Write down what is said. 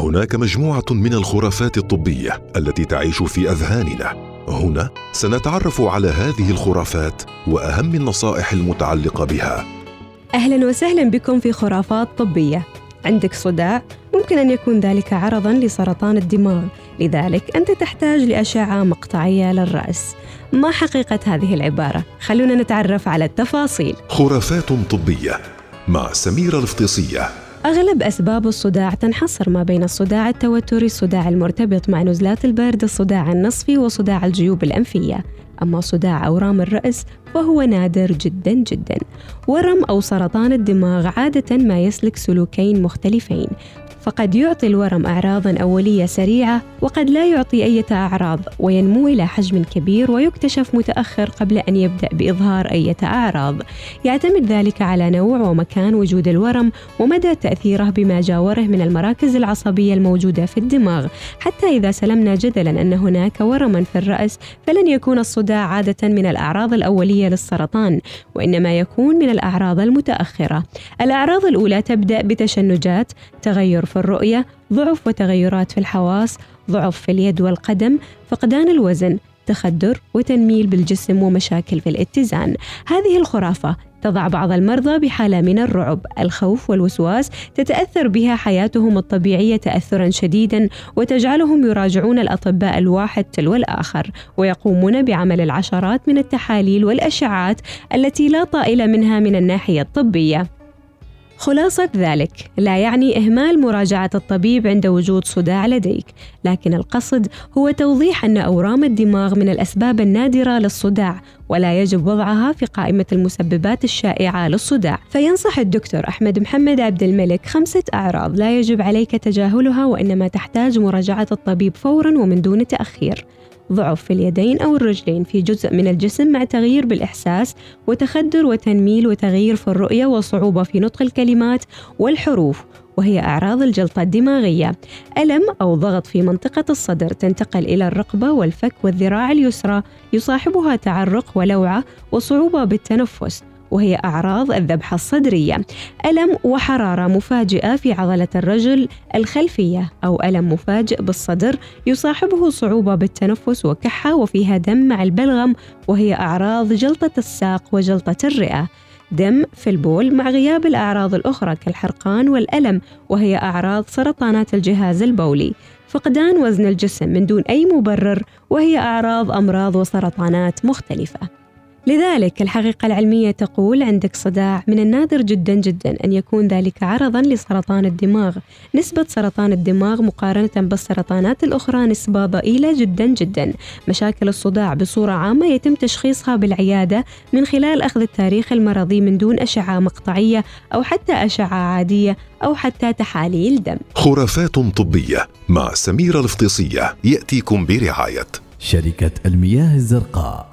هناك مجموعة من الخرافات الطبية التي تعيش في أذهاننا. هنا سنتعرف على هذه الخرافات وأهم النصائح المتعلقة بها. أهلا وسهلا بكم في خرافات طبية. عندك صداع؟ ممكن أن يكون ذلك عرضا لسرطان الدماغ. لذلك أنت تحتاج لأشعة مقطعية للرأس. ما حقيقة هذه العبارة؟ خلونا نتعرف على التفاصيل. خرافات طبية مع سميره الفطيسية. أغلب أسباب الصداع تنحصر ما بين الصداع التوتري، الصداع المرتبط مع نزلات البرد، الصداع النصفي وصداع الجيوب الأنفية. أما صداع أورام الرأس فهو نادر جدا جدا. ورم أو سرطان الدماغ عادة ما يسلك سلوكين مختلفين، فقد يعطي الورم أعراضا أولية سريعة وقد لا يعطي أي أعراض وينمو إلى حجم كبير ويكتشف متأخر قبل أن يبدأ بإظهار أي أعراض يعتمد ذلك على نوع ومكان وجود الورم ومدى تأثيره بما جاوره من المراكز العصبية الموجودة في الدماغ حتى إذا سلمنا جدلا أن هناك ورما في الرأس فلن يكون الصداع عادة من الأعراض الأولية للسرطان وإنما يكون من الأعراض المتأخرة. الأعراض الأولى تبدأ بتشنجات تغير في الرؤية ضعف وتغيرات في الحواس ضعف في اليد والقدم فقدان الوزن. تخدر وتنميل بالجسم ومشاكل في الاتزان. هذه الخرافة تضع بعض المرضى بحالة من الرعب، الخوف والوسواس تتأثر بها حياتهم الطبيعية تأثرا شديدا وتجعلهم يراجعون الأطباء الواحد تلو الآخر ويقومون بعمل العشرات من التحاليل والأشعات التي لا طائل منها من الناحية الطبية. خلاصة ذلك لا يعني إهمال مراجعة الطبيب عند وجود صداع لديك، لكن القصد هو توضيح أن أورام الدماغ من الأسباب النادرة للصداع، ولا يجب وضعها في قائمة المسببات الشائعة للصداع، فينصح الدكتور أحمد محمد عبد الملك خمسة أعراض لا يجب عليك تجاهلها وإنما تحتاج مراجعة الطبيب فورا ومن دون تأخير. ضعف في اليدين أو الرجلين في جزء من الجسم مع تغيير بالإحساس وتخدر وتنميل وتغيير في الرؤية وصعوبة في نطق الكلمات والحروف وهي أعراض الجلطة الدماغية. ألم أو ضغط في منطقة الصدر تنتقل إلى الرقبة والفك والذراع اليسرى يصاحبها تعرق ولوعة وصعوبة بالتنفس. وهي أعراض الذبحة الصدرية ألم وحرارة مفاجئة في عضلة الرجل الخلفية أو ألم مفاجئ بالصدر يصاحبه صعوبة بالتنفس وكحة وفيها دم مع البلغم وهي أعراض جلطة الساق وجلطة الرئة. دم في البول مع غياب الأعراض الأخرى كالحرقان والألم وهي أعراض سرطانات الجهاز البولي. فقدان وزن الجسم من دون أي مبرر وهي أعراض أمراض وسرطانات مختلفة. لذلك الحقيقة العلمية تقول عندك صداع من النادر جدا جدا أن يكون ذلك عرضا لسرطان الدماغ. نسبة سرطان الدماغ مقارنة بالسرطانات الأخرى نسبة ضئيلة جدا جدا. مشاكل الصداع بصورة عامة يتم تشخيصها بالعيادة من خلال أخذ التاريخ المرضي من دون أشعة مقطعية أو حتى أشعة عادية أو حتى تحاليل دم. خرافات طبية مع سميرة الفطيسية يأتيكم برعاية. شركة المياه الزرقاء.